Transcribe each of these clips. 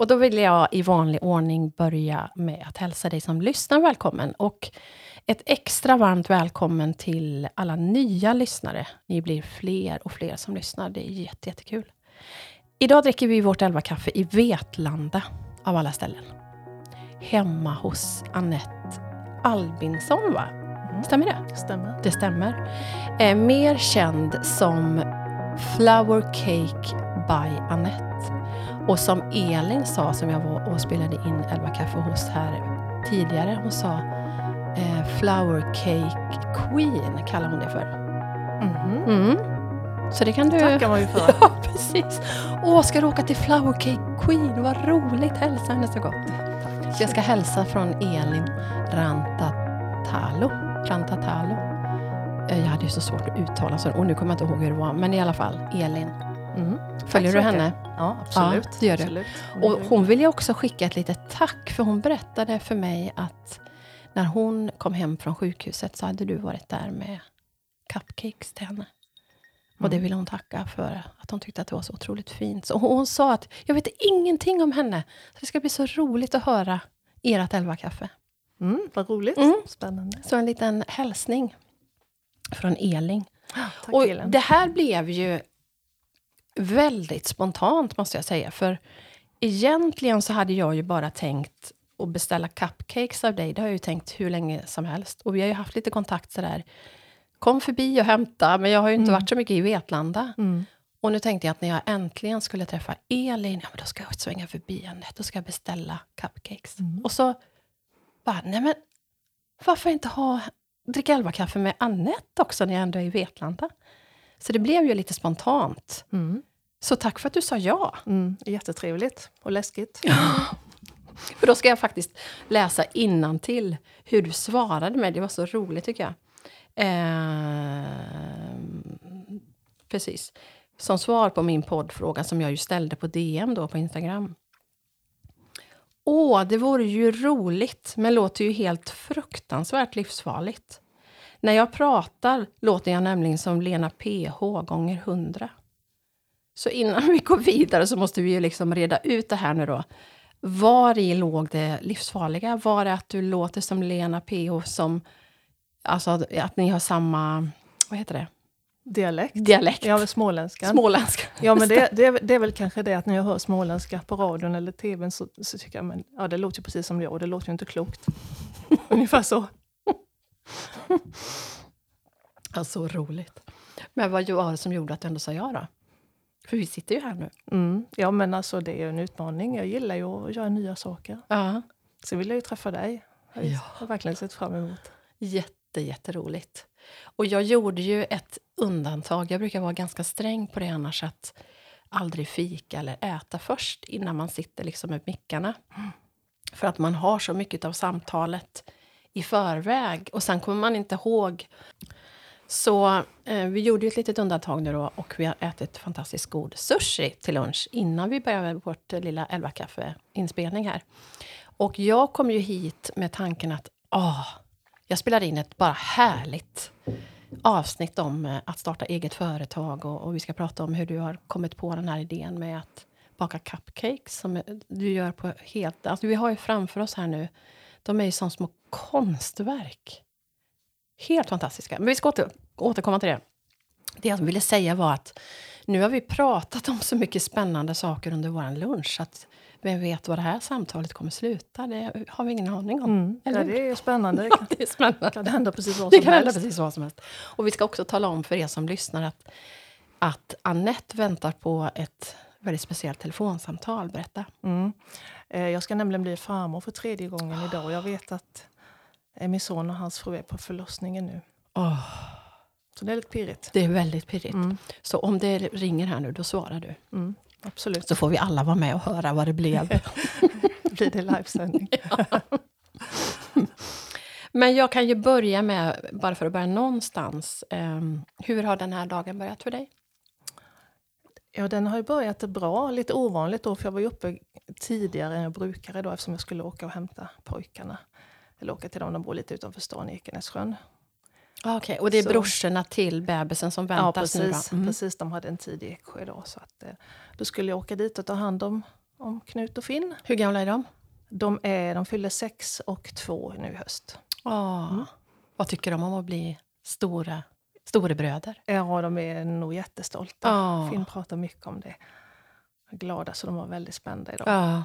Och då vill jag i vanlig ordning börja med att hälsa dig som lyssnar välkommen. Och ett extra varmt välkommen till alla nya lyssnare. Ni blir fler och fler som lyssnar. Det är jätte, jättekul. Idag dricker vi vårt elva kaffe i Vetlanda, av alla ställen. Hemma hos Annette Albinsson, va? Mm. Stämmer det? Stämmer. Det stämmer. Eh, mer känd som Flower Cake by Annette. Och som Elin sa, som jag var och spelade in Elva Kaffe hos här tidigare, hon sa eh, Flower Cake Queen, kallar hon det för. Mhm. Mm. Så det kan du... tackar man ju för. Ja, precis. Åh, ska du åka till Flower Cake Queen? Vad roligt! Hälsa henne så gott. Så jag ska hälsa från Elin Rantatalo. Rantatalo. Eh, Jag hade ju så svårt att uttala så, och nu kommer jag inte ihåg hur det var. Men i alla fall, Elin. Mm. Följer du henne? Ja, absolut. Ja, det gör absolut. Och hon vill ju också skicka ett litet tack, för hon berättade för mig att när hon kom hem från sjukhuset så hade du varit där med cupcakes till henne. Och det Mm. ville hon tacka för, att hon tyckte att det var så otroligt fint. Så hon, hon sa att jag vet ingenting om henne, så det ska bli så roligt att höra ert elva kaffe. Mm, vad roligt. Mm. Spännande. Så en liten hälsning från Elin. Tack Och Elin. det här blev ju väldigt spontant, måste jag säga. För egentligen så hade jag ju bara tänkt att beställa cupcakes av dig. Det har jag ju tänkt hur länge som helst. Och vi har ju haft lite kontakt sådär. Kom förbi och hämta, men jag har ju inte Mm. varit så mycket i Vetlanda. Mm. Och nu tänkte jag att när jag äntligen skulle träffa Elin, ja, men då ska jag svänga förbi henne. Då ska jag beställa cupcakes. Mm. Och så bara, nej men varför inte ha dricka elva kaffe med Annette också när jag ändå är i Vetlanda? Så det blev ju lite spontant. Mm. Så tack för att du sa ja. Mm. Jättetrevligt och läskigt. För då ska jag faktiskt läsa till hur du svarade mig. Det var så roligt tycker jag. Ehm, precis. Som svar på min poddfråga som jag ju ställde på DM då på Instagram. Åh, det vore ju roligt, men låter ju helt fruktansvärt livsfarligt. När jag pratar låter jag nämligen som Lena PH gånger hundra. Så innan vi går vidare så måste vi ju liksom reda ut det här nu då. Var i låg det livsfarliga? Var det att du låter som Lena PH som... Alltså att ni har samma... Vad heter det? Dialekt. Dialekt? Ja, småländska. Småländska. Ja, men det, det, det är väl kanske det att när jag hör småländska på radion eller tvn så, så tycker jag men ja, det låter ju precis som jag och det låter ju inte klokt. Ungefär så. Ja, så roligt. Men vad var det som gjorde att du ändå sa ja då? För vi sitter ju här nu. Mm. Ja, men alltså det är en utmaning. Jag gillar ju att göra nya saker. Ja. Så vill jag ju träffa dig. Jag Ja. har verkligen sett fram emot. Jätte, jätteroligt. Och jag gjorde ju ett undantag. Jag brukar vara ganska sträng på det annars. Att aldrig fika eller äta först innan man sitter liksom med mickarna. För att man har så mycket av samtalet i förväg. Och sen kommer man inte ihåg. Så eh, vi gjorde ju ett litet undantag nu då. Och vi har ätit fantastiskt god sushi till lunch. Innan vi började vårt lilla elva kaffe inspelning här. Och jag kom ju hit med tanken att åh, jag spelade in ett bara härligt avsnitt om eh, att starta eget företag och, och vi ska prata om hur du har kommit på den här idén med att baka cupcakes som eh, du gör på helt... Alltså vi har ju framför oss här nu, de är ju som små konstverk. Helt fantastiska. Men vi ska åter, återkomma till det. Det jag ville säga var att nu har vi pratat om så mycket spännande saker under vår lunch att vem vet vad det här samtalet kommer sluta? Det har vi ingen aning om. Mm. Eller Ja, det är spännande. Det Ja, kan, det är spännande. kan hända precis vad Det som kan hända helst. precis vad som helst. Och vi ska också tala om för er som lyssnar att, att Annette väntar på ett väldigt speciellt telefonsamtal. Berätta. Mm. Eh, Jag ska nämligen bli farmor för tredje gången idag. och Jag vet att min son och hans fru är på förlossningen nu. Åh, Så det är lite pirrigt. det är väldigt pirrigt. Mm. Så om det ringer här nu, då svarar du. Mm. Absolut. Så får vi alla vara med och höra vad det blev. blir det livesändning. Men jag kan ju börja med, bara för att börja någonstans. ehm, hur har den här dagen börjat för dig? Ja, den har ju börjat bra. Lite ovanligt då, för jag var ju uppe tidigare än jag brukade då, eftersom jag skulle åka och hämta pojkarna. Eller åka till dem, de bor lite utanför stan i Ekenässjön. Ah, Okej, och det är Så- brorsorna till bebisen som Ja, väntas nu precis. då? Mm. precis. De hade en tid i Eksjö då. Så att, eh, då skulle jag åka dit och ta hand om, om Knut och Finn. Hur gamla är de? De, är, de fyller sex och två nu i höst. Oh. Vad tycker de om att bli stora storebröder? Ja, de är nog jättestolta. Oh. Finn pratar mycket om det. Glada, så de var väldigt spända idag. Oh.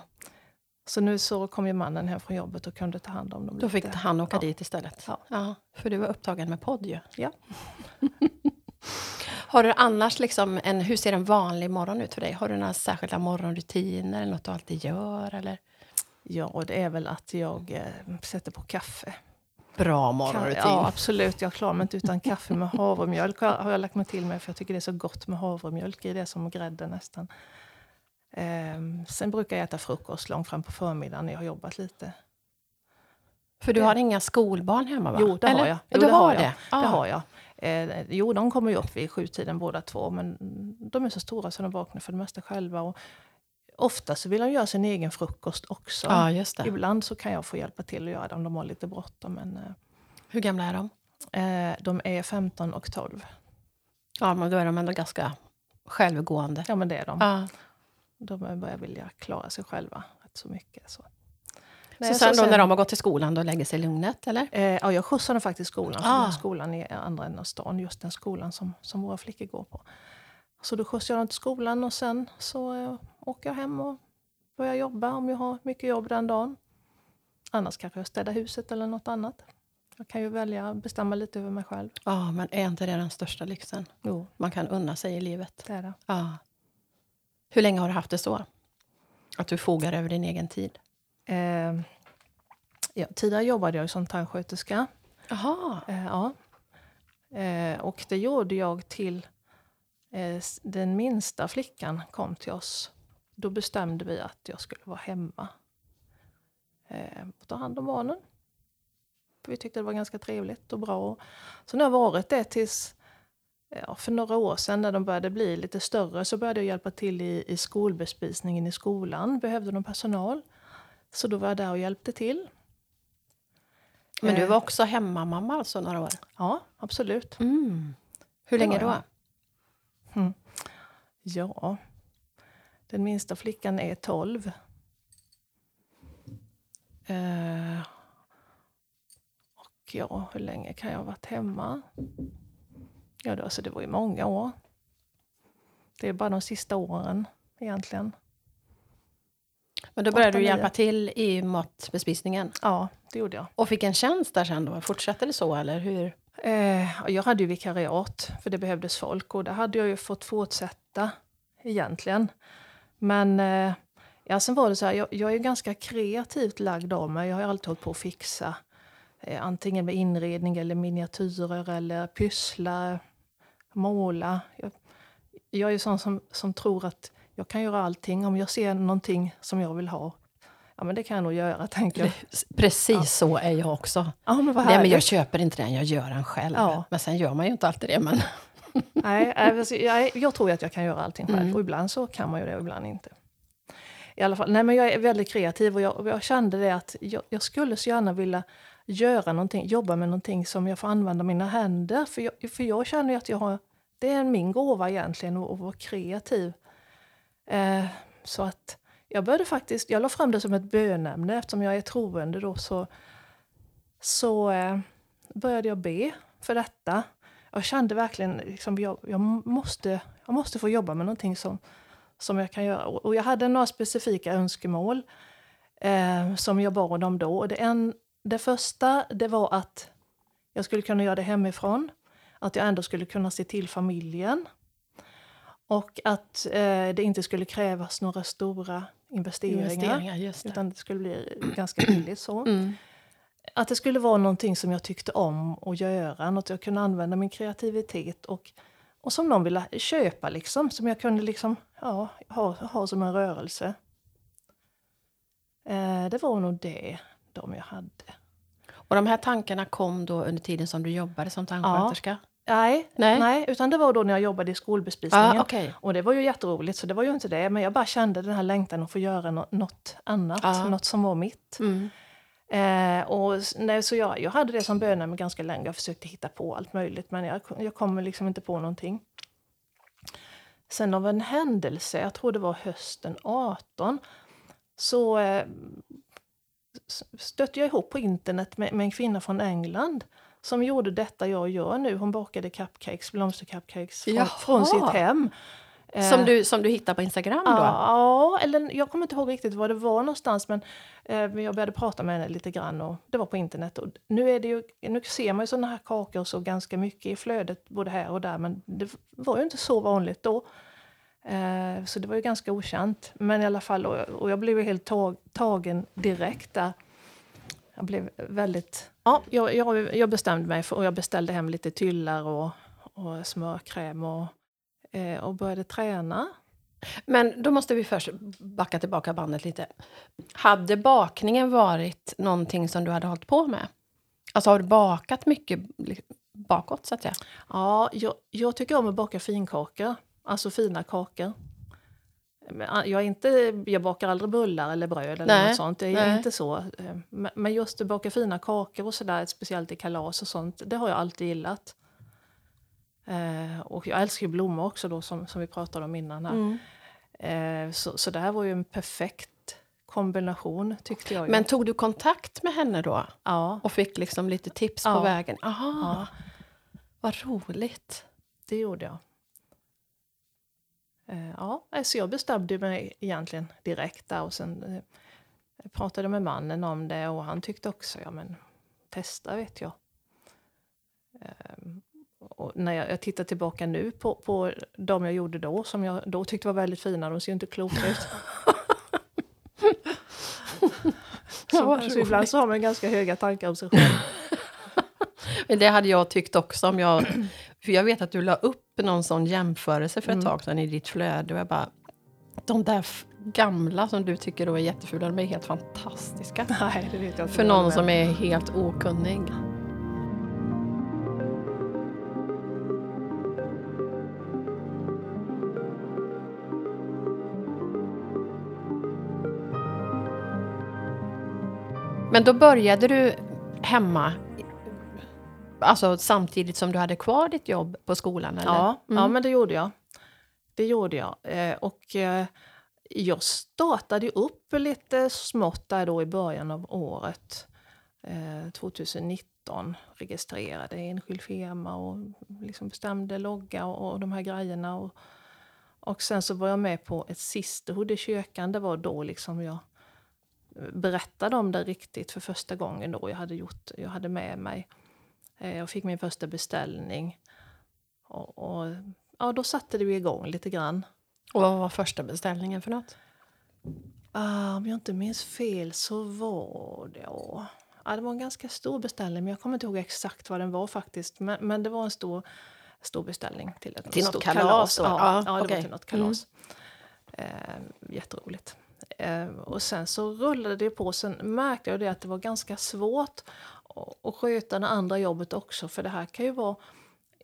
Så nu så kom ju mannen hem från jobbet och kunde ta hand om dem. Då fick lite. han åka ja. dit istället? Ja. ja. För du var upptagen med podd ju. Ja. Har du annars liksom en, hur ser en vanlig morgon ut för dig? Har du några särskilda morgonrutiner eller något du alltid gör? Eller? Ja, det är väl att jag eh, sätter på kaffe. Bra morgonrutin. Ja, absolut. Jag klarar mig inte utan kaffe med havremjölk. har jag lagt mig till med för jag tycker det är så gott med havremjölk i det som grädde nästan. Eh, sen brukar jag äta frukost långt fram på förmiddagen när jag har jobbat lite. För du har inga skolbarn hemma? va? Jo, det Eller? har jag. Jo, du det har det? Jag. Ah. Det har jag. Eh, jo, de kommer ju upp vid sjutiden båda två, men de är så stora så de vaknar för det mesta själva. Och ofta så vill de göra sin egen frukost också. Ja, just det. Ibland så kan jag få hjälpa till att göra det om de har lite bråttom. Men, eh, Hur gamla är de? eh, de är 15 och 12. Ja, men då är de ändå ganska självgående. Ja, men det är de. Ja. De börjar vilja klara sig själva rätt så mycket. Så. Så sen då när de har gått till skolan, då lägger sig lugnet? Eller? Eh, ja, jag skjutsar dem faktiskt skolan. Ah. Skolan i andra änden av stan, just den skolan som, som våra flickor går på. Så då skjutsar jag dem till skolan och sen så eh, åker jag hem och börjar jobba om jag har mycket jobb den dagen. Annars kanske jag städar huset eller något annat. Jag kan ju välja att bestämma lite över mig själv. Ja, men är inte det den största lyxen? Jo. Man kan unna sig i livet. Det är det. Ja. Hur länge har du haft det så? Att du fogar över din egen tid? Eh, ja, tidigare jobbade jag som tandsköterska. Jaha. Eh, ja. Eh, och det gjorde jag till eh, den minsta flickan kom till oss. Då bestämde vi att jag skulle vara hemma eh, och ta hand om barnen. För vi tyckte det var ganska trevligt och bra. Så nu har jag varit det tills ja, för några år sedan när de började bli lite större så började jag hjälpa till i, i skolbespisningen i skolan. Behövde de personal. Så då var jag där och hjälpte till. Men du Eh. var också hemmamamma alltså några år? Ja, absolut. Mm. Hur länge då? Mm. Ja, den minsta flickan är 12. Eh, och ja, hur länge kan jag ha varit hemma? Ja, det, alltså, det var ju många år. Det är bara de sista åren egentligen. Men då började Åtta, du nio. hjälpa till i matbespisningen? Ja, det gjorde jag. Och fick en tjänst där sen då? Fortsatte det så eller hur? Eh, jag hade ju vikariat, för det behövdes folk. Och det hade jag ju fått fortsätta egentligen. Men eh, ja, sen var det så här, jag, jag är ganska kreativt lagd av mig. Jag har alltid hållit på att fixa. Eh, antingen med inredning eller miniatyrer eller pyssla, måla. Jag, jag är ju sån som, som tror att jag kan göra allting. Om jag ser någonting som jag vill ha, ja men det kan jag nog göra, tänker jag. Precis Ja. så är jag också. Ja, men vad Nej, men jag köper inte den, jag gör den själv. Ja. Men sen gör man ju inte alltid det. Men... Nej, jag, jag tror att jag kan göra allting själv. Mm. Och ibland så kan man ju det och ibland inte. I alla fall, nej men jag är väldigt kreativ och jag, och jag kände det att jag, jag skulle så gärna vilja göra någonting, jobba med någonting som jag får använda mina händer. För jag, för jag känner ju att jag har, det är min gåva egentligen att, att vara kreativ. Eh, så att jag började faktiskt, jag la fram det som ett bönämne eftersom jag är troende då så, så eh, började jag be för detta. Jag kände verkligen liksom, jag, jag, måste, jag måste få jobba med någonting som, som jag kan göra. Och, och jag hade några specifika önskemål eh, som jag bad om då. Och det, en, det första det var att jag skulle kunna göra det hemifrån. Att jag ändå skulle kunna se till familjen. Och att eh, det inte skulle krävas några stora investeringar. Investeringar, det. Utan det skulle bli ganska billigt så. Mm. Att det skulle vara någonting som jag tyckte om att göra, något jag kunde använda min kreativitet och, och som någon ville köpa liksom, som jag kunde liksom, ja, ha, ha som en rörelse. Eh, det var nog det, de jag hade. Och de här tankarna kom då under tiden som du jobbade som tandsköterska? Nej, Nej. nej. utan det var då när jag jobbade i skolbespisningen. Ah, okej. Och det var ju jätteroligt, så det var ju inte det. Men jag bara kände den här längtan att få göra nå- något annat, Ja. något som var mitt. Mm. Eh, och, nej, så jag, jag hade det som bönämne ganska länge. Jag försökte hitta på allt möjligt, men jag, jag kommer liksom inte på någonting. Sen av en händelse, jag tror det var hösten 18, så eh, stötte jag ihop på internet med, med en kvinna från England som gjorde detta jag gör nu. Hon bakade cupcakes, blomstercupcakes från, från sitt hem. Eh, Som du, som du hittar på Instagram då? Ja, eller jag kommer inte ihåg riktigt var det var någonstans men eh, jag började prata med henne lite grann och det var på internet. Och nu, är det ju, nu ser man ju sådana här kakor så ganska mycket i flödet både här och där men det var ju inte så vanligt då. Eh, så det var ju ganska okänt. Men i alla fall, och, och jag blev ju helt tag, tagen direkt där. Jag blev väldigt... Ja, jag, jag, jag bestämde mig för, och jag beställde hem lite tyllar och, och smörkräm och, eh, och började träna. Men då måste vi först backa tillbaka bandet lite. Hade bakningen varit någonting som du hade hållit på med? Alltså har du bakat mycket bakåt så att säga? Ja, jag, jag tycker om att baka finkakor, alltså fina kakor. Ah, Jag, är inte, jag bakar aldrig bullar eller bröd eller Nej, något sånt. Det är nej. inte så. Eh, Men just att baka fina kakor och sådär, speciellt i kalas och sånt, det har jag alltid gillat. Eh, och jag älskar ju blommor också då, som, som vi pratade om innan här. Eh, så, så det här var ju en perfekt kombination tyckte jag. Ju. Men tog du kontakt med henne då? ja, Och fick liksom lite tips Ja. på vägen? Aha, Ja. vad roligt. det gjorde jag. Eh, ja, så jag bestämde mig egentligen direkt där och sen eh, pratade med mannen om det och han tyckte också, ja men testa vet jag. Ehm, och när jag, jag tittar tillbaka nu på, på de jag gjorde då, som jag då tyckte var väldigt fina, de ser ju inte kloka ut. Ja, så, vad så ibland så har man ganska höga tankar om sig själv. Men det hade jag tyckt också om jag... För jag vet att du la upp någon sån jämförelse för ett Mm. tag sedan i ditt flöde och jag bara... De där gamla som du tycker då är jättefula, de är helt fantastiska. Nej, det vet jag inte. För någon som är helt okunnig. Men då började du hemma, alltså samtidigt som du hade kvar ditt jobb på skolan? Eller? Ja, ja, Mm. men det gjorde jag. Det gjorde jag. Eh, och eh, jag startade upp lite smått där då i början av året. Eh, 2019 registrerade enskild firma och liksom bestämde logga och, och de här grejerna. Och, och sen så var jag med på ett sisterhood i kyrkan. Det var då liksom jag berättade om det riktigt för första gången då jag hade gjort, jag hade med mig. Eh, jag fick min första beställning. Och, och ja, då satte det ju igång lite grann. Och vad var första beställningen för något? Ah, om jag inte minns fel så var det... Ja, ja, det var en ganska stor beställning, men jag kommer inte ihåg exakt vad den var faktiskt. Men, men det var en stor, stor beställning till ett Till stort kalas då? Ja, Ja, ja, det okej. var till något kalas. Eh, jätteroligt. Eh, och sen så rullade det på. Sen märkte jag det att det var ganska svårt att sköta det andra jobbet också. För det här kan ju vara...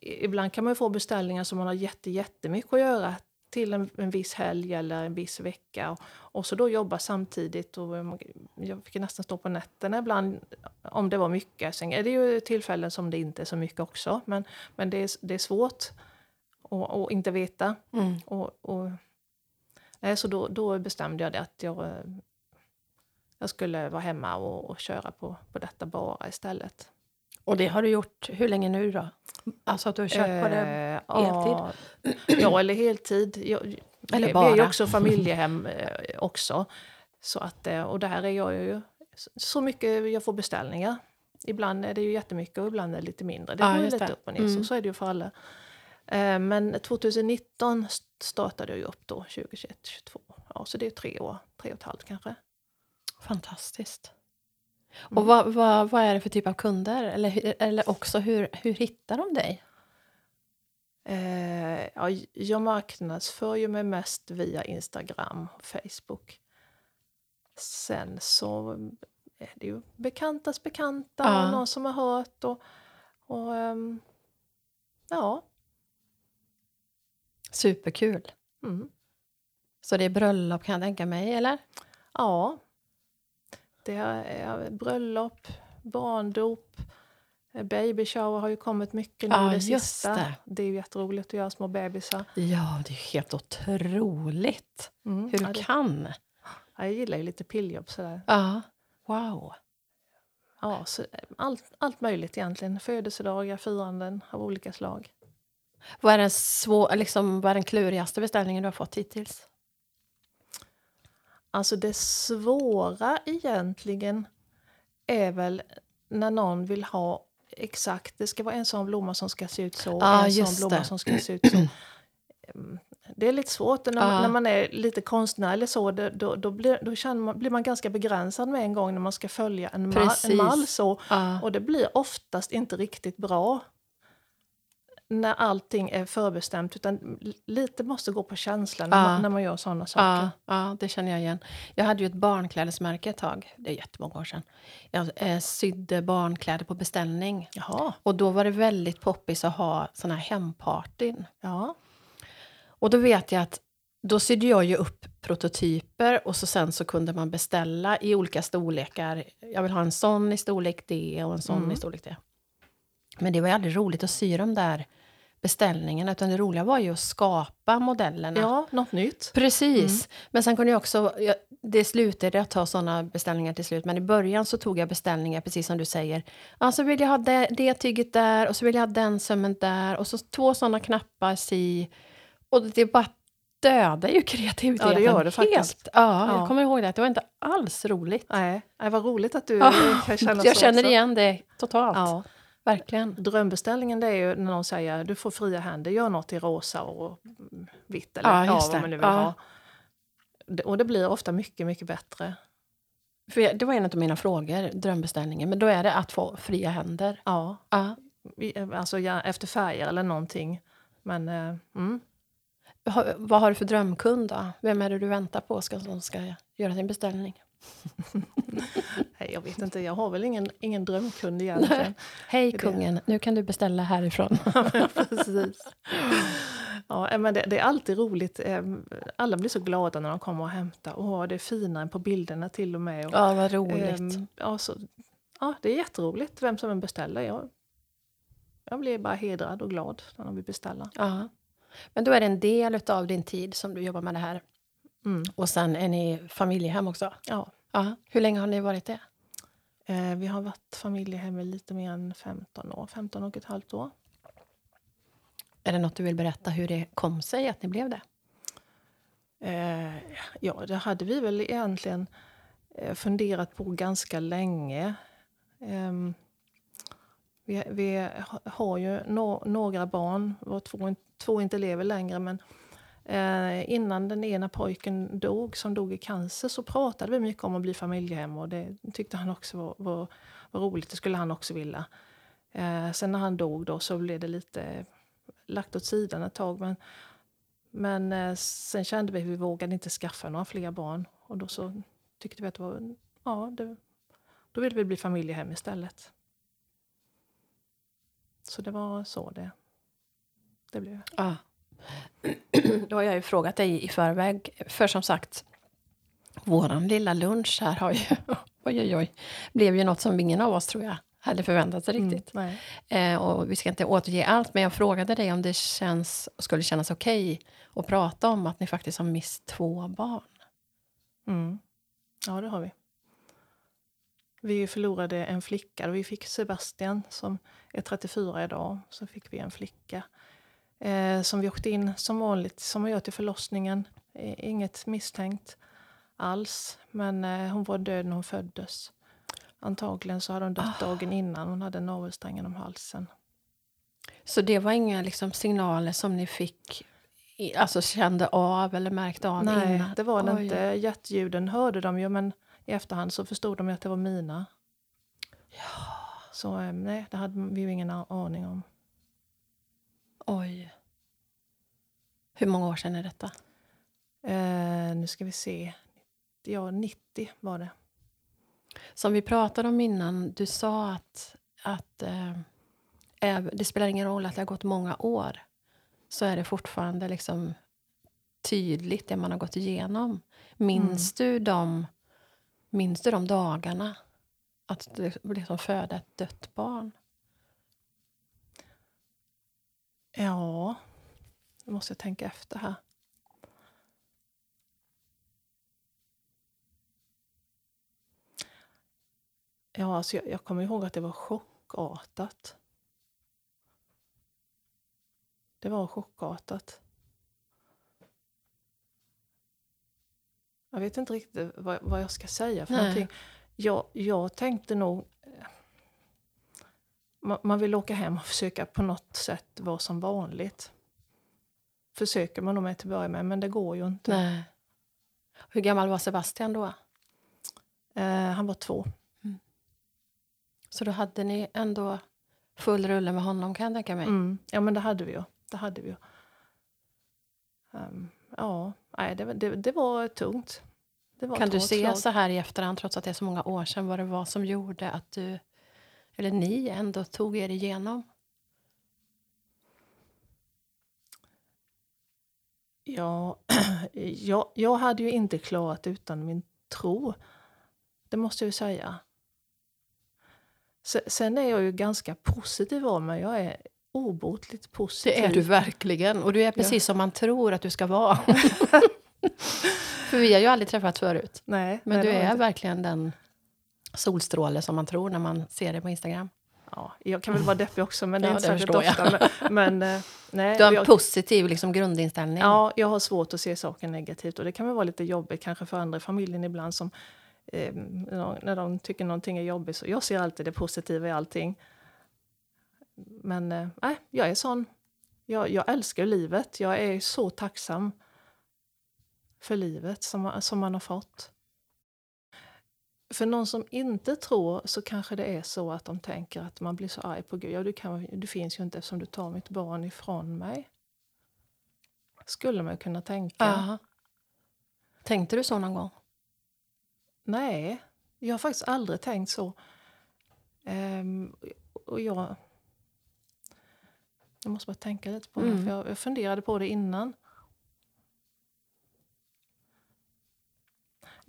Ibland kan man ju få beställningar som man har jätte, jättemycket att göra till en, en viss helg eller en viss vecka. Och, och så då jobba samtidigt. Och jag fick nästan stå på nätterna ibland om det var mycket. Sen är det ju tillfällen som det inte är så mycket också. Men, men det, är, det är svårt att, inte veta. Mm. Och, och, nej, så då, då bestämde jag det att jag, jag skulle vara hemma och, och köra på, på detta bara istället. Och det har du gjort hur länge nu då? Alltså att du har kört på det? Eh, heltid? Ja, ja, eller heltid. Jag, Eller vi, vi är ju bara. också familjehem eh, också. Så att, eh, och där är jag ju så mycket jag får beställningar. Ibland är det ju jättemycket och ibland är det lite mindre. Det Ja, går just lite upp och ner, Mm. så, så är det ju för alla. Men 2019 st- startade jag ju upp då, 2021, 2022. Ja, så det är tre år, tre och ett halvt kanske. Fantastiskt. Mm. Och vad, vad, vad är det för typ av kunder? Eller, eller också hur, hur hittar de dig? Eh, ja, jag marknadsför ju mig mest via Instagram och Facebook. Sen så är det ju bekantas bekanta, Ja. och någon som har hört och, och ehm, ja. Superkul. Mm, Så det är bröllop kan jag tänka mig, eller? ja. Det är, bröllop, barndop, eh, baby shower har ju kommit mycket nu Ja, det sista. det. det är ju jätteroligt att göra små bebisar. Ja, det är helt otroligt Mm, hur ja, du kan. jag gillar ju lite pilljobb sådär. Ja. Wow. Ja, så, allt, allt möjligt egentligen. Födelsedagar, firanden av olika slag. Vad är, den svår, liksom, vad är den klurigaste beställningen du har fått hittills? Alltså det svåra egentligen är väl när någon vill ha exakt, det ska vara en sån blomma som ska se ut så, Ja, en sån blomma det. som ska se ut så. Mm, Det är lite svårt när, Ja. när man är lite konstnär eller så, det, då, då, blir, då känner man, blir man ganska begränsad med en gång när man ska följa en, ma, en mall så. Ja. Och det blir oftast inte riktigt bra när allting är förbestämt, utan lite måste gå på känslan när, Ja. man, när man gör sådana saker. Ja, ja, det känner jag igen. Jag hade ju ett barnklädesmärke ett tag. Det är jättemånga år sedan. Jag eh, sydde barnkläder på beställning. Jaha, Och då var det väldigt poppis att ha såna här hempartyn. ja. Och då vet jag att då sydde jag ju upp prototyper och så sen så kunde man beställa i olika storlekar. Jag vill ha en sån i storlek D och en sån Mm. i storlek D. Men det var ju aldrig roligt att sy de där beställningarna utan det roliga var ju att skapa modellerna. ja, något nytt. Precis. Men sen kunde jag också... Jag, det slutade att ta såna beställningar till slut. Men i början så tog jag beställningar, precis som du säger. Ja, så vill jag ha det, det tyget där och så vill jag ha den sömmen där. Och så två såna knappar si. Och det bara dödar ju kreativiteten Ja, det gör det faktiskt. helt. Ja, Ja. jag kommer ihåg det. Det var inte alls roligt. Nej, nej vad roligt att du Ja, kan känna jag så känner också. igen det totalt. Ja. Verkligen. Drömbeställningen det är ju när någon säger du får fria händer, gör något i rosa och vitt eller Ja, ja, vad man nu vill Ja. ha. Och det blir ofta mycket, mycket bättre. För jag- det var en av mina frågor, drömbeställningen. Men då är det att få fria händer. Ja, Ja. alltså ja, efter färger eller någonting. Men eh, mm. Ha, vad har du för drömkund då? Vem är det du väntar på ska, som ska göra sin beställning? nej, jag vet inte, jag har väl ingen, ingen drömkund egentligen. Hej kungen, nu kan du beställa härifrån. Precis. Ja, men det, det är alltid roligt. eh, Alla blir så glada när de kommer och hämtar. Åh, det är finare på bilderna till och med. Och, ja, vad roligt. Ehm, ja, så, ja, det är jätteroligt vem som än beställer. Jag, jag blir bara hedrad och glad när de vill beställa. ja. Men då är det en del av din tid som du jobbar med det här. Mm. Och sen är ni familjehem också. Ja. Ja. Hur länge har ni varit det? Eh, vi har varit familjehem i lite mer än 15 år, 15 och ett halvt år. Är det något du vill berätta hur det kom sig att ni blev det? Eh, ja, det hade vi väl egentligen eh, funderat på ganska länge. Ehm, vi, vi ha- har ju nå- några barn, våra två, två inte lever längre, men eh, innan den ena pojken dog, som dog i cancer, så pratade vi mycket om att bli familjehem och det tyckte han också var, var, var roligt, det skulle han också vilja. Eh, sen när han dog då så blev det lite lagt åt sidan ett tag, men men eh, sen kände vi att vi vågade inte skaffa några fler barn. Och då så tyckte vi att det var... Ja, det, då ville vi bli familjehem istället. Så det var så det, det blev. Ah. Då har jag ju frågat dig i förväg. För som sagt, våran lilla lunch här har ju... Oj, oj, oj. Blev ju något som ingen av oss, tror jag, hade förväntat sig riktigt. Mm. Eh, och vi ska inte återge allt, men jag frågade dig om det känns, skulle kännas okej att prata om att ni faktiskt har mist två barn. Mm. Ja, det har vi. Vi förlorade en flicka. Vi fick Sebastian som är 34 idag. Så fick vi en flicka eh, som vi åkte in som vanligt, som man gör till förlossningen. Eh, inget misstänkt alls, men eh, hon var död när hon föddes. Antagligen så hade hon dött dagen innan. Hon hade navelsträngen genom halsen. Så det var inga liksom, signaler som ni fick, alltså kände av eller märkte av Nej, innan? det var det Oj. inte. Hjärtljuden hörde de ju, men i efterhand så förstod de att det var mina. Så eh, nej, det hade vi ju ingen aning om. Oj. Hur många år sedan är detta? Eh, nu ska vi se. Ja, 90 var det. Som vi pratade om innan, du sa att, att eh, det spelar ingen roll att det har gått många år. Så är det fortfarande liksom tydligt det man har gått igenom. Minns, du, de, minns du de dagarna? Att det liksom föda ett dött barn? Ja, nu måste jag tänka efter här. Ja, alltså jag, jag kommer ihåg att det var chockartat. Det var chockartat. Jag vet inte riktigt vad, vad jag ska säga för Nej. någonting. Jag, jag tänkte nog man, vill åka hem och försöka på något sätt vara som vanligt. Försöker man nog med till att börja med, men det går ju inte. Nej. Hur gammal var Sebastian då? Eh, han var två. Så då hade ni ändå full rulle med honom kan jag tänka mig. Mm. Ja, men det hade vi ju. Det hade vi ju. Ehm, ja, nej, det, var- det, det var tungt. Det var Kan du se slag. så här i efterhand, trots att det är så många år sedan, vad det var som gjorde att du, eller ni ändå tog er igenom? Ja, jag, jag hade ju inte klarat utan min tro. Det måste jag ju säga. Se- Sen är jag ju ganska positiv av mig. Jag är obotligt positiv. Det är du verkligen. Och du är precis som man tror att du ska vara. För vi har ju aldrig träffats förut. Nej, Men nej, du är verkligen den solstråle som man tror när man ser det på Instagram. Ja, jag kan väl vara deppig också, men det är Ja, inte särskilt ofta. Men, men, eh, nej, Du har en jag, positiv liksom, grundinställning. Ja, jag har svårt att se saker negativt och det kan väl vara lite jobbigt kanske för andra i familjen ibland som eh, när de tycker någonting är jobbigt. Så jag ser alltid det positiva i allting. Men eh, jag är sån. Jag, jag älskar livet. Jag är så tacksam för livet som, som man har fått. För någon som inte tror så kanske det är så att de tänker att man blir så arg på Gud. Ja, du, kan, du finns ju inte eftersom du tar mitt barn ifrån mig. Skulle man kunna tänka. Ja. Tänkte du så någon gång? Nej, jag har faktiskt aldrig tänkt så. Ehm, och jag... Jag måste bara tänka lite på det, Mm. för jag, jag funderade på det innan.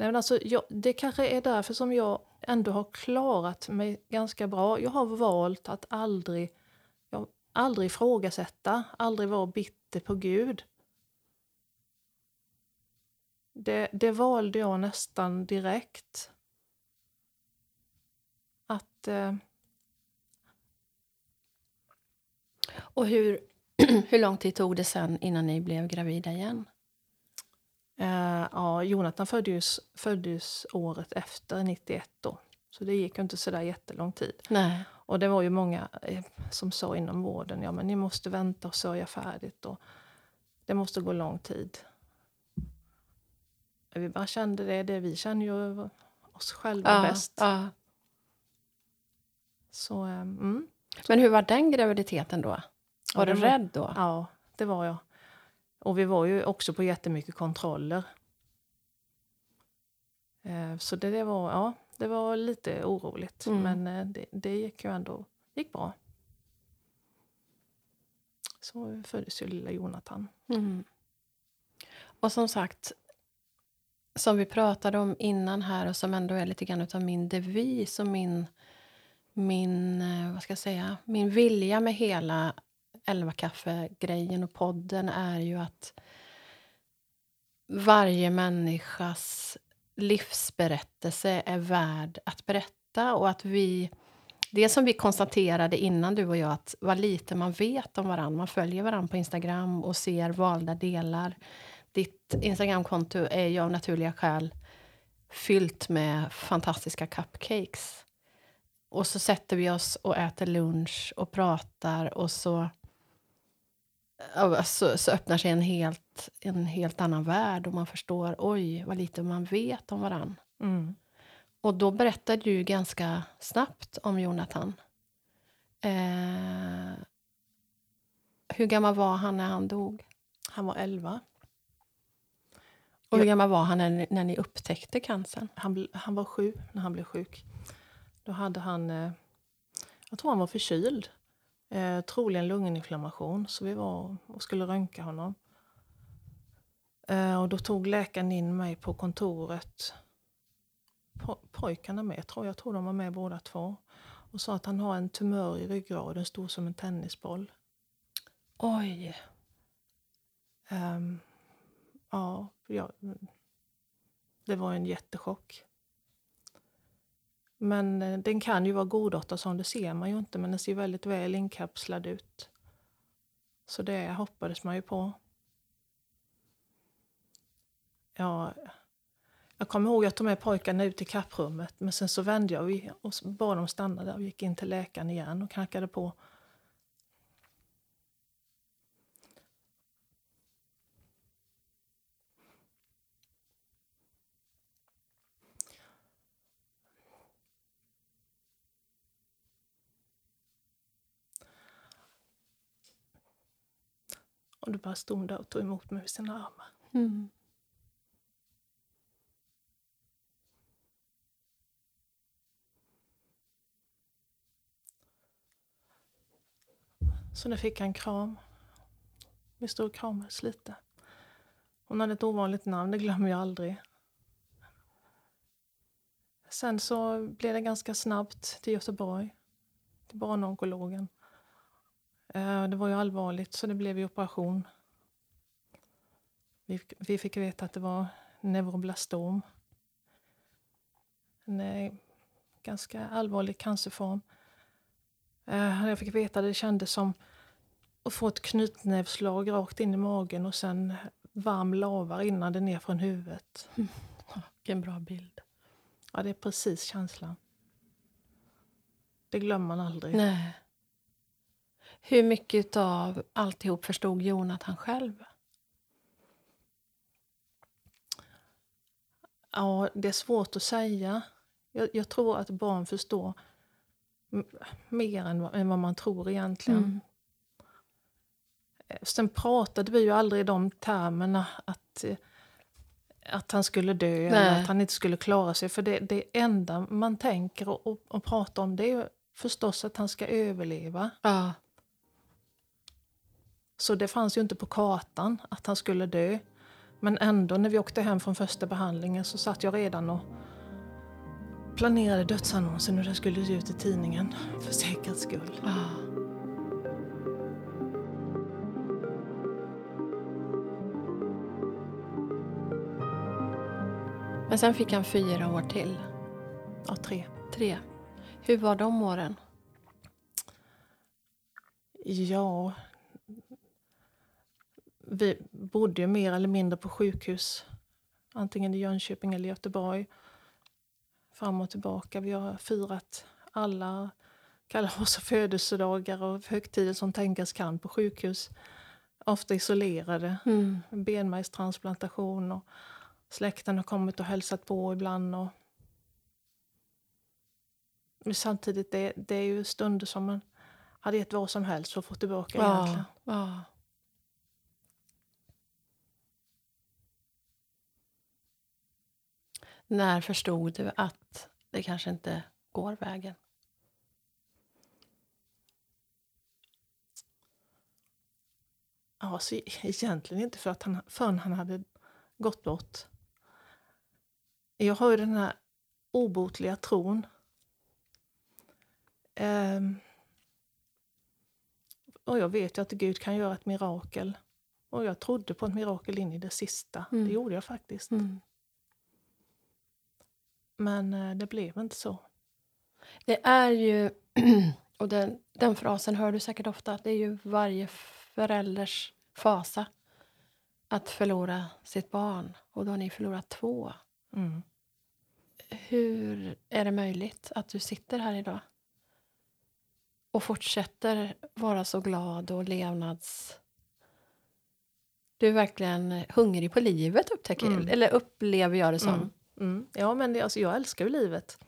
Nej, men alltså, jag, det kanske är därför som jag ändå har klarat mig ganska bra. Jag har valt att aldrig, jag, aldrig ifrågasätta, aldrig vara bitter på Gud. Det, det valde jag nästan direkt. Att... Eh, Och hur, hur lång tid tog det sen innan ni blev gravida igen? Eh, ja, Jonathan föddes, föddes året efter, 91 då. Så det gick ju inte så där jättelång tid. Nej. Och det var ju många eh, som sa inom vården, ja men ni måste vänta och sörja färdigt. Och det måste gå lång tid. Vi bara kände det, det vi känner ju oss själva bäst. ja. Så, eh, mm. Men hur var den graviditeten då? Var Ja, du rädd då? Ja, det var jag. Och vi var ju också på jättemycket kontroller. Eh, Så det, det, var, ja, det var lite oroligt, Mm. men eh, det, det gick ju ändå gick bra. Så föddes ju lilla Jonathan. Mm. Och som sagt, som vi pratade om innan här och som ändå är lite grann utav min devis och min, min, eh, vad ska jag säga, min vilja med hela elva kaffe-grejen och podden är ju att varje människas livsberättelse är värd att berätta och att vi det som vi konstaterade innan du och jag, att vad lite man vet om varandra. Man följer varandra på Instagram och ser valda delar. Ditt Instagramkonto är ju av naturliga skäl fyllt med fantastiska cupcakes. Och så sätter vi oss och äter lunch och pratar och så, så, så öppnar sig en helt, en helt annan värld och man förstår oj, vad lite man vet om varandra. Mm. Och då berättade du ganska snabbt om Jonathan. Eh, hur gammal var han när han dog? Han var 11. Och hur gammal var han när, när ni upptäckte cancern? Han, han var sju när han blev sjuk. Då hade han, eh, jag tror han var förkyld. Eh, troligen lunginflammation, så vi var och skulle röntga honom. Eh, och då tog läkaren in mig på kontoret. Po- pojkarna med, tror jag. jag tror de var med båda två. Och sa att han har en tumör i ryggraden, stor som en tennisboll. Oj. Ehm, ja, ja, det var en jättechock. Men eh, den kan ju vara godartad som det ser man ju inte, men den ser väldigt väl inkapslad ut. Så det hoppades man ju på. Ja, jag kommer ihåg att jag tog med pojkarna ut i kapprummet, men sen så vände jag och bad dem stanna där och gick in till läkaren igen och knackade på. Och du bara stod där och tog emot mig med sina armar. Mm. Så nu fick jag en kram. Vi stod och kramades lite. Hon hade ett ovanligt namn, det glömmer jag aldrig. Sen så blev det ganska snabbt till Göteborg, till barnonkologen. Eh, det var ju allvarligt, så det blev ju operation. Vi, vi fick veta att det var neuroblastom. En eh, ganska allvarlig cancerform. Eh, jag fick veta att det kändes som att få ett knytnävslag rakt in i magen och sen varm lava rinnande ner från huvudet. Mm. Vilken bra bild. Ja, det är precis känslan. Det glömmer man aldrig. Nej. Hur mycket av alltihop förstod Jonathan själv? Ja, det är svårt att säga. Jag, jag tror att barn förstår mer än, än vad man tror egentligen. Mm. Sen pratade vi ju aldrig i de termerna att, att han skulle dö Nej. eller att han inte skulle klara sig. För det, det enda man tänker och, och, och pratar om det är förstås att han ska överleva. Ja. Så det fanns ju inte på kartan att han skulle dö. Men ändå, när vi åkte hem från första behandlingen så satt jag redan och planerade dödsannonsen och den skulle ut i tidningen för säkerhets skull. Ah. Men sen fick han fyra år till. Ja, tre. Tre. Hur var de åren? Ja, vi bodde ju mer eller mindre på sjukhus. Antingen i Jönköping eller Göteborg. Fram och tillbaka. Vi har firat alla kalas och födelsedagar och högtider som tänkas kan på sjukhus. Ofta isolerade. Mm. Benmärgstransplantation och släkten har kommit och hälsat på ibland. Och... Men samtidigt, det, det är ju stunder som man hade gett vad som helst för att få tillbaka ja, egentligen. Ja. När förstod du att det kanske inte går vägen? Alltså, egentligen inte för att han, förrän han hade gått bort. Jag har ju den här obotliga tron. Um, och jag vet ju att Gud kan göra ett mirakel. Och jag trodde på ett mirakel in i det sista. Mm. Det gjorde jag faktiskt. Mm. Men eh, det blev inte så. Det är ju, och den, den frasen hör du säkert ofta, att det är ju varje förälders fasa att förlora sitt barn. Och då har ni förlorat två. Mm. Hur är det möjligt att du sitter här idag? Och fortsätter vara så glad och levnads... Du är verkligen hungrig på livet, upptäcker mm. eller upplever jag det som. Mm. Mm. Ja, men det, alltså, jag älskar ju livet.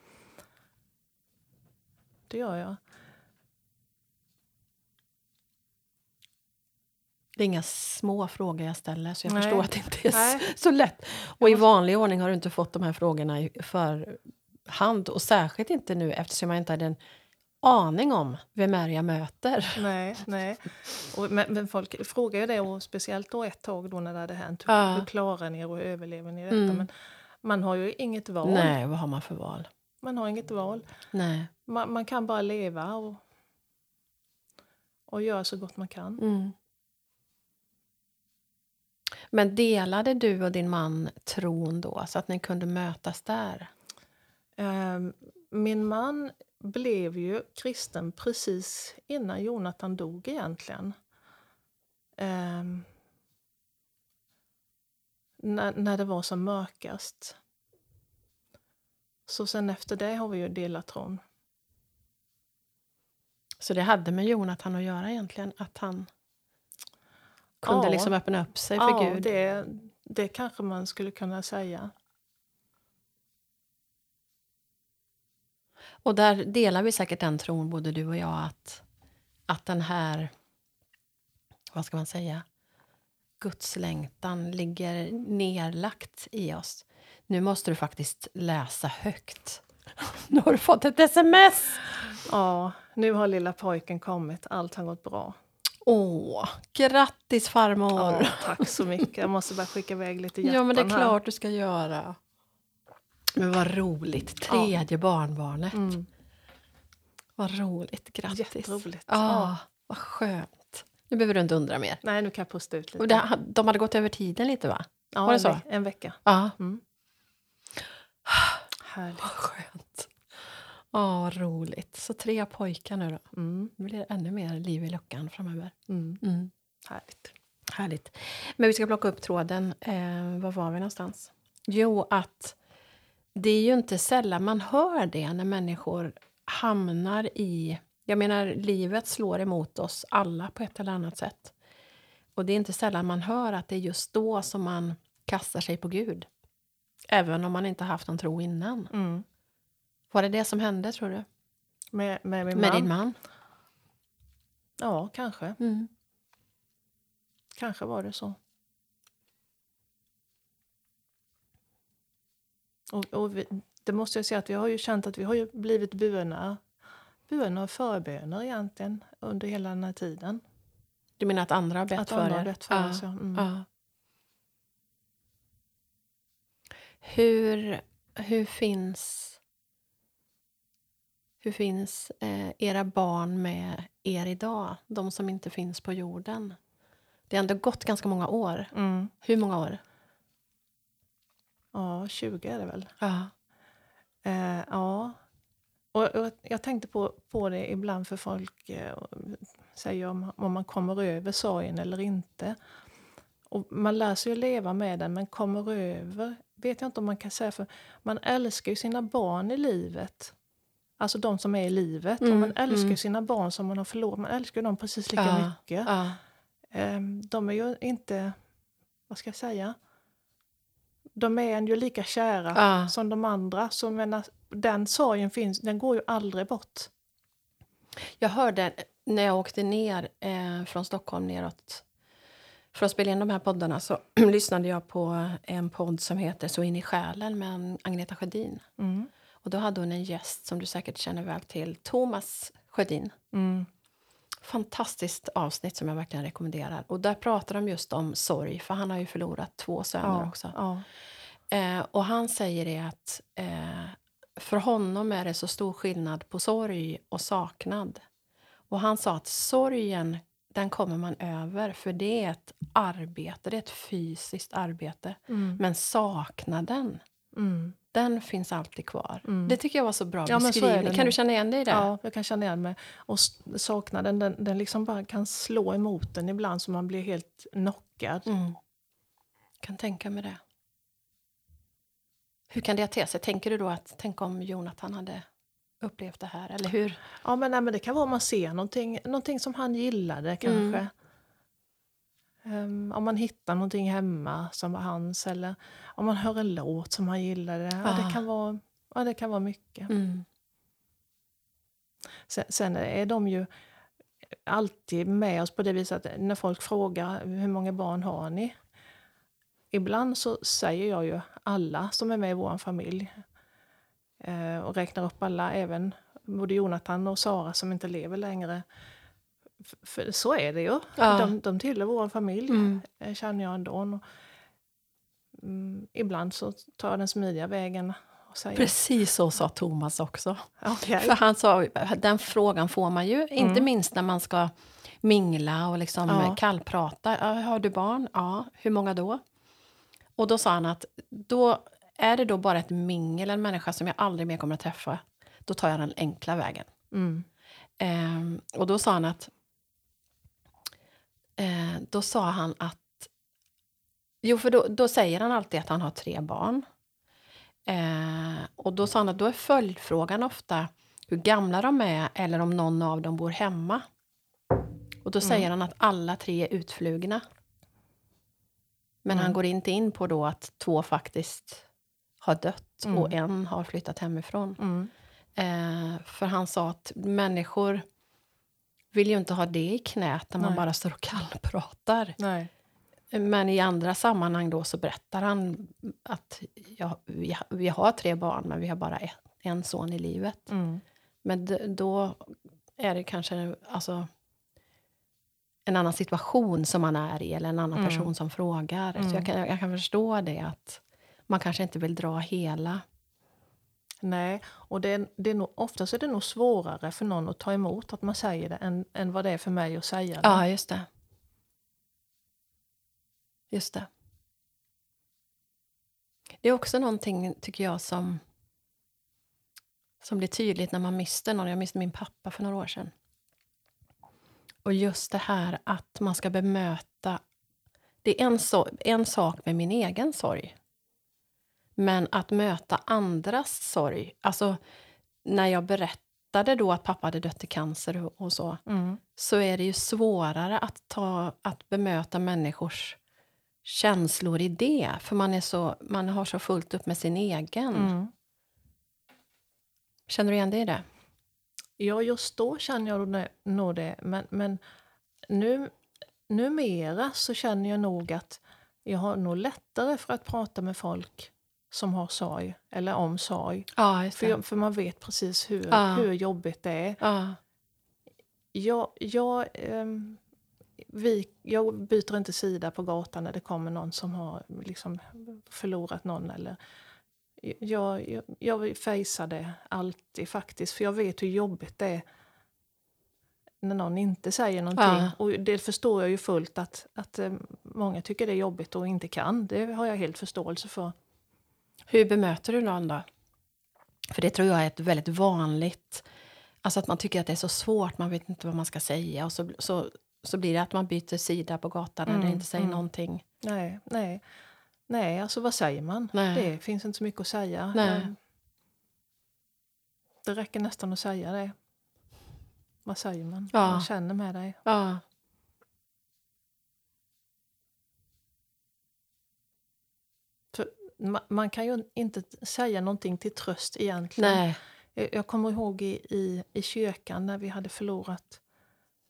Det gör jag. Det är inga små frågor jag ställer, så jag Nej. förstår att det inte är Nej. så lätt. Och i vanlig ordning har du inte fått de här frågorna för hand. Och särskilt inte nu eftersom jag inte hade en aning om vem är jag möter. Nej, nej. Och, men, men, folk frågar ju det, och speciellt då ett tag då när det hade hänt. Hur, ja. hur klarar ni er och överlever ni detta? Mm. Men man har ju inget val. Nej, vad har man för val? Man har inget val. Nej. Man, man kan bara leva och, och göra så gott man kan. Mm. Men delade du och din man tron då, så att ni kunde mötas där? Um, min man blev ju kristen precis innan Jonathan dog egentligen. Ehm, när, när det var som mörkast. Så sen efter det har vi ju delat tron. Så det hade med Jonathan att göra egentligen? Att han kunde Ja. liksom öppna upp sig för Ja, Gud? det, det kanske man skulle kunna säga. Och där delar vi säkert den tron, både du och jag, att, att den här, vad ska man säga, Guds längtan ligger nerlagt i oss. Nu måste du faktiskt läsa högt. Nu har du fått ett sms! Ja, nu har lilla pojken kommit. Allt har gått bra. Åh, grattis farmor! Ja, tack så mycket. Jag måste bara skicka iväg lite hjärtan Ja, men det är här. klart du ska göra. Men vad roligt. Tredje barnbarnet. Mm, Vad roligt. Grattis. jätteroligt. Ja, Ja. vad skönt. Nu behöver du inte undra mer. Nej, nu kan jag pusta ut lite. Och det, de hade gått över tiden lite, va? ja, var det en, så? en vecka. Ja. Mm. Härligt. Vad skönt. Ja, vad roligt. Så tre pojkar nu då. Mm, Nu blir det ännu mer liv i luckan framöver. mm. Mm. Härligt. Härligt. Men vi ska plocka upp tråden. Eh, var var vi någonstans? Jo, att det är ju inte sällan man hör det när människor hamnar i... Jag menar, livet slår emot oss alla på ett eller annat sätt. Och det är inte sällan man hör att det är just då som man kastar sig på Gud. Även om man inte haft någon tro innan. Mm. Var det det som hände, tror du? Med, med Med man? din man? Ja, kanske. Mm. Kanske var det så. Och, och vi, det måste jag säga att vi har ju känt att vi har ju blivit böner, böner och förböner egentligen under hela den här tiden. Du menar att andra har bett Att för andra er? bett för oss, ja. Mm. ja. Hur, hur finns, hur finns eh, era barn med er idag? De som inte finns på jorden. Det har ändå gått ganska många år. Mm. Hur många år? Ja, 20 är det väl. Ja. Eh, ja. Och, och jag tänkte på, på det ibland för folk eh, säger om, om man kommer över sorgen eller inte. Och man lär sig att leva med den, men kommer över vet jag inte om man kan säga. för Man älskar ju sina barn i livet. Alltså de som är i livet. och Mm, man älskar mm. sina barn som man har förlorat. Man älskar ju dem precis lika Ja, mycket. Ja. Ehm, de är ju inte, vad ska jag säga? De är en ju lika kära Ja. som de andra. Så menar, den sorgen finns, den går ju aldrig bort. Jag hörde när jag åkte ner eh, från Stockholm neråt för att spela in de här poddarna så lyssnade jag på en podd som heter Så in i själen med Agneta Sjödin. Mm. Och då hade hon en gäst som du säkert känner väl till, Thomas Sjödin. Mm. Fantastiskt avsnitt som jag verkligen rekommenderar. Och där pratar de just om sorg, för han har ju förlorat två söner Ja, också. ja. Eh, och han säger det att eh, för honom är det så stor skillnad på sorg och saknad. Och han sa att sorgen, den kommer man över, för det är ett arbete, det är ett fysiskt arbete. Mm. Men saknaden, Mm. den finns alltid kvar. Mm. Det tycker jag var så bra Ja, så beskrivning. kan du känna igen dig i det? Ja, jag kan känna igen mig. Och saknaden, den, den liksom bara kan slå emot en ibland så man blir helt knockad. Mm. Kan tänka mig det. Hur kan det te sig? Tänker du då att tänk om Jonathan hade upplevt det här? Eller hur? Ja, men, nej, men det kan vara om man ser någonting, någonting som han gillade kanske. Mm. Ehm, om man hittar någonting hemma som var hans eller om man hör en låt som han gillade. Ja, Ah. det, kan vara, ja, det kan vara mycket. Mm. Sen, sen är de ju alltid med oss på det viset att när folk frågar hur många barn har ni? Ibland så säger jag ju alla som är med i vår familj eh, och räknar upp alla, även både Jonathan och Sara som inte lever längre. F- För så är det ju. Ja. De, de tillhör vår familj, Mm. eh, känner jag ändå. Mm, ibland så tar jag den smidiga vägen och säger Precis så sa Thomas också. okej. För han sa, den frågan får man ju, inte Mm. minst när man ska mingla och liksom Ja. kallprata. Har du barn? Ja. Hur många då? Och då sa han att då är det då bara ett mingel, en människa som jag aldrig mer kommer att träffa. då tar jag den enkla vägen. Mm. Ehm, och då sa han att... Eh, då sa han att... Jo, för då, då säger han alltid att han har tre barn. Eh, och då sa han att då är följdfrågan ofta hur gamla de är eller om någon av dem bor hemma. Och då säger han att alla tre är utflugna. Men han går inte in på då att två faktiskt har dött och en har flyttat hemifrån. Mm. Eh, för han sa att människor vill ju inte ha det i knät när man Nej. bara står och kallpratar. Nej. Men i andra sammanhang då så berättar han att ja, vi, vi har tre barn men vi har bara ett, en son i livet. Mm. Men då är det kanske alltså, en annan situation som man är i eller en annan Mm. person som frågar. Så jag kan, jag kan förstå det att man kanske inte vill dra hela. Nej, och det är, det är nog, oftast är det nog svårare för någon att ta emot att man säger det än, än vad det är för mig att säga det. Ja, just det. Just det. Det är också någonting, tycker jag, som, som blir tydligt när man mister någon. Jag miste min pappa för några år sedan. Och just det här att man ska bemöta... Det är en, so en sak med min egen sorg. Men att möta andras sorg. Alltså, när jag berättade då att pappa hade dött i cancer och, och så Mm. så är det ju svårare att, ta, att bemöta människors känslor i det. För man, är så, man har så fullt upp med sin egen. Mm. Känner du igen dig i det? Ja, just då känner jag nog- det. Men, men nu, numera så känner jag nog att jag har nog lättare för att prata med folk som har sorg, eller om sorg. Ja, För, jag, för man vet precis hur, Ja. hur jobbigt det är. Ja, Jag, jag, ehm, vi, jag byter inte sida på gatan när det kommer någon som har liksom förlorat någon. Eller, jag, jag, jag fejsar det alltid faktiskt, för jag vet hur jobbigt det är när någon inte säger någonting. Ja. Och det förstår jag ju fullt att, att eh, många tycker det är jobbigt och inte kan. Det har jag helt förståelse för. Hur bemöter du någon då? För det tror jag är ett väldigt vanligt... Alltså att man tycker att det är så svårt, man vet inte vad man ska säga. Och så, så, så blir det att man byter sida på gatan eller Mm, inte säger mm. någonting. Nej, nej. Nej, alltså vad säger man? Nej. Det finns inte så mycket att säga. Nej. Eh, Det räcker nästan att säga det. Vad säger man? Ja. Jag känner med dig. Ja, Ma- Man kan ju inte säga någonting till tröst egentligen. nej. Jag jag kommer ihåg i, i, i kyrkan när vi hade förlorat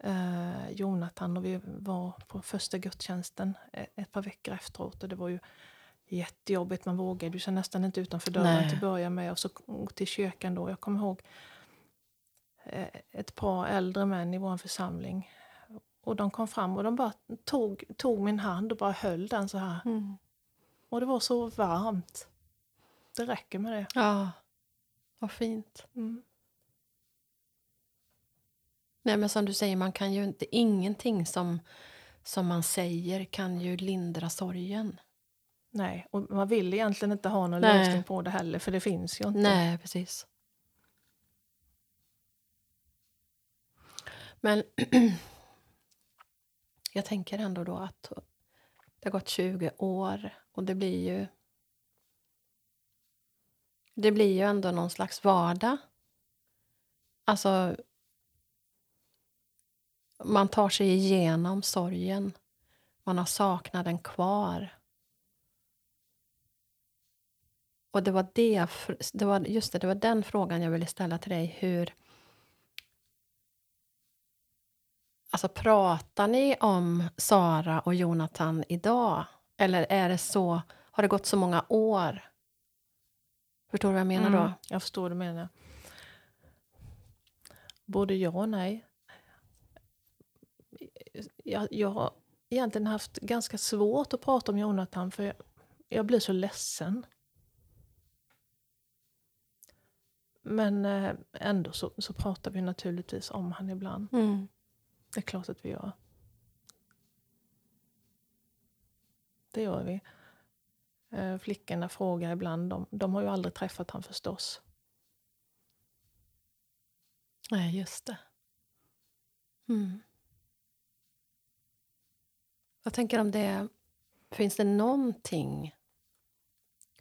eh, Jonathan och vi var på första gudstjänsten ett, ett par veckor efteråt. Och det var ju jättejobbigt, man vågade ju sig nästan inte utanför dörren Nej. till att börja med. Och så till kyrkan då. Jag kommer ihåg eh, ett par äldre män i vår församling. Och de kom fram och de bara tog, tog min hand och bara höll den så här. Mm. Och det var så varmt. Det räcker med det. Ja, vad fint. Mm. Nej, men som du säger, man kan ju inte... Ingenting som, som man säger kan ju lindra sorgen. Nej, och man vill egentligen inte ha någon Nej. lösning på det heller, för det finns ju inte. Nej, precis. Men jag tänker ändå då att det har gått 20 år och det blir ju... Det blir ju ändå någon slags vardag. Alltså... Man tar sig igenom sorgen. Man har saknaden kvar. Och det var, det, det var just det, det var den frågan jag ville ställa till dig. Hur... Alltså, pratar ni om Sara och Jonathan idag? Eller är det så, har det gått så många år? Förstår du vad jag menar då? Mm, jag förstår vad du menar. Både ja och nej. Jag, jag har egentligen haft ganska svårt att prata om Jonathan, för jag, jag blir så ledsen. Men eh, ändå så, så pratar vi naturligtvis om han ibland. Mm. Det är klart att vi gör. Det gör vi. Eh, Flickorna frågar ibland. De, de har ju aldrig träffat han förstås. Nej, just det. Mm. Jag tänker om det... Finns det någonting...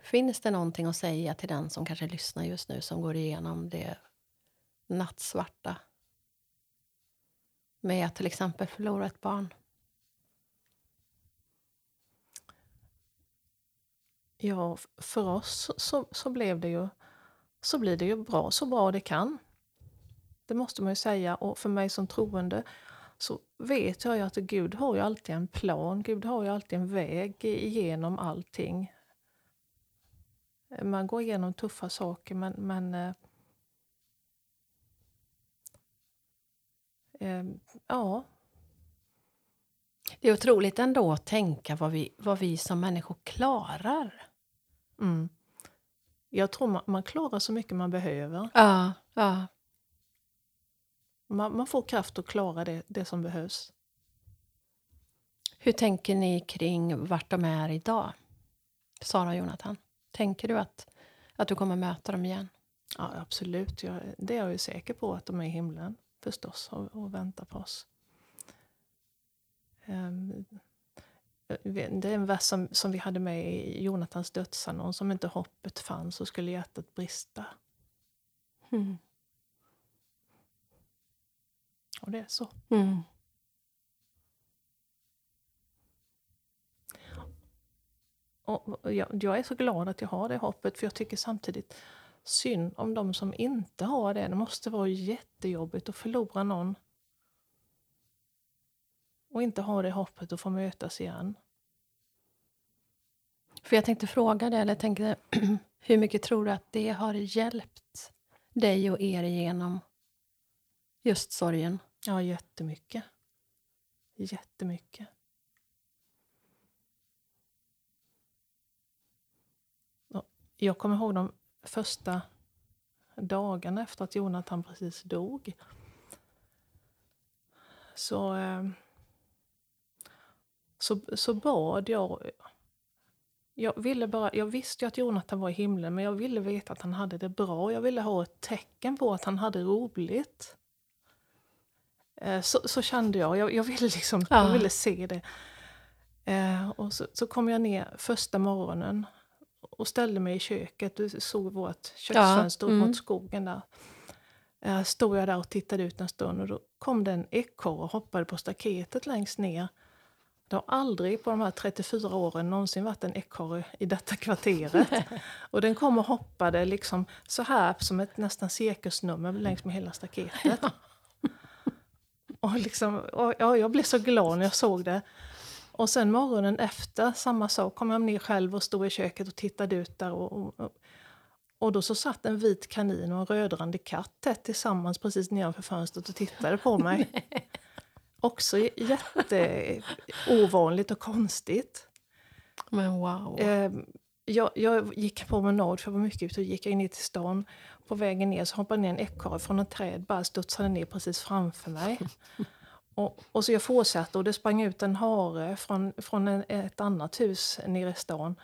Finns det någonting att säga till den som kanske lyssnar just nu som går igenom det nattsvarta med att till exempel förlora ett barn? Ja, för oss så, så blev det ju så blir det ju bra, så bra det kan. Det måste man ju säga. Och för mig som troende så vet jag ju att Gud har ju alltid en plan. Gud har ju alltid en väg igenom allting. Man går igenom tuffa saker, men... men eh, eh, ja. Det är otroligt ändå att tänka vad vi, vad vi som människor klarar. Mm. Jag tror man, man klarar så mycket man behöver. Ja, ja. Man, man får kraft att klara det, det som behövs. Hur tänker ni kring vart de är idag? Sara och Jonathan. Tänker du att, att du kommer möta dem igen? Ja, absolut. Jag, det är jag ju säker på att de är i himlen förstås och, och väntar på oss. Um, det är en vers som, som vi hade med i Jonathans dödsannons. Om inte hoppet fanns så skulle hjärtat brista. Mm. Och det är så. Mm. Och jag, jag, är så glad att jag har det hoppet, för jag tycker samtidigt synd om de som inte har det. Det måste vara jättejobbigt att förlora någon och inte ha det hoppet att få mötas igen. För jag tänkte fråga dig, eller tänkte, hur mycket tror du att det har hjälpt dig och er igenom just sorgen? Ja, jättemycket. Jättemycket. Jag kommer ihåg de första dagarna efter att Jonathan precis dog. Så, eh, så, så bad jag jag, ville bara, jag visste ju att Jonathan var i himlen, men jag ville veta att han hade det bra. Jag ville ha ett tecken på att han hade roligt. Eh, så, så kände jag. Jag, jag ville, liksom, ja. jag ville se det. Eh, och så, så, kom jag ner första morgonen och ställde mig i köket. Du såg vårt köksfönster ja. mm. mot skogen där. Eh, stod jag där och tittade ut en stund och då kom det en ekorre och hoppade på staketet längst ner. Det har aldrig på de här 34 åren någonsin varit en ekorre i detta kvarteret. och den kom och hoppade liksom så här som ett nästan cirkusnummer längs med hela staketet. Och liksom, och, ja, jag blev så glad när jag såg det. Och sen morgonen efter, samma sak, kom jag ner själv och stod i köket och tittade ut där. Och, och, och då så satt en vit kanin och en rödrandig katt tätt tillsammans precis nedanför fönstret och tittade på mig. Också jätteovanligt och konstigt. Men wow. Jag, jag gick på promenad, för jag var mycket ute, och gick jag ner till stan. På vägen ner så hoppade ner en ekorre från ett träd, bara studsade ner precis framför mig. Och, och så jag fortsatte och det sprang ut en hare från, från en, ett annat hus nere i stan.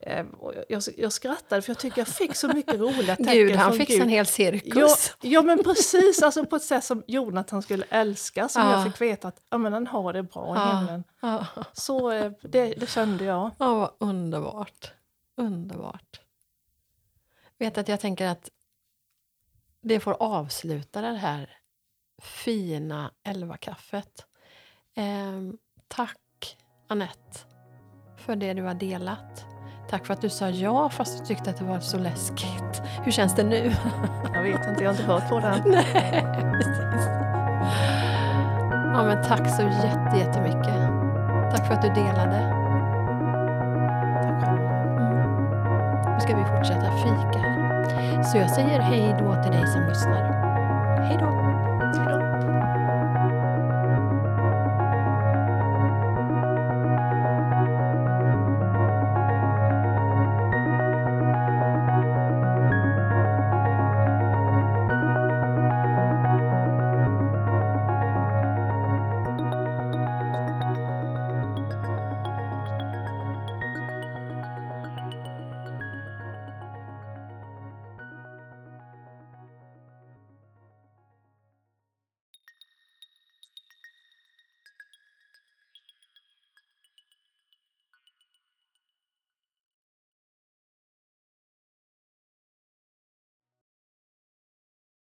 Ehm, jag, jag, skrattade för jag tycker jag fick så mycket roliga tecken Gud, han fick en hel cirkus. Ja, ja, men precis, alltså på ett sätt som Jonathan skulle älska, som ja. jag fick veta att ja, men han har det bra i ja. himlen. Ja. Så eh, det, det kände jag. Ja, vad underbart. Underbart. Vet att jag tänker att det får avsluta det här fina elvakaffet. Eh, tack, Annette, för det du har delat. Tack för att du sa ja fast du tyckte att det var så läskigt. Hur känns det nu? Jag vet inte, jag har inte hört på. Nej, precis. Ja, men tack så jättemycket. Tack för att du delade. Ska vi fortsätta fika här. Så jag säger hej då till dig som lyssnar. Hej då!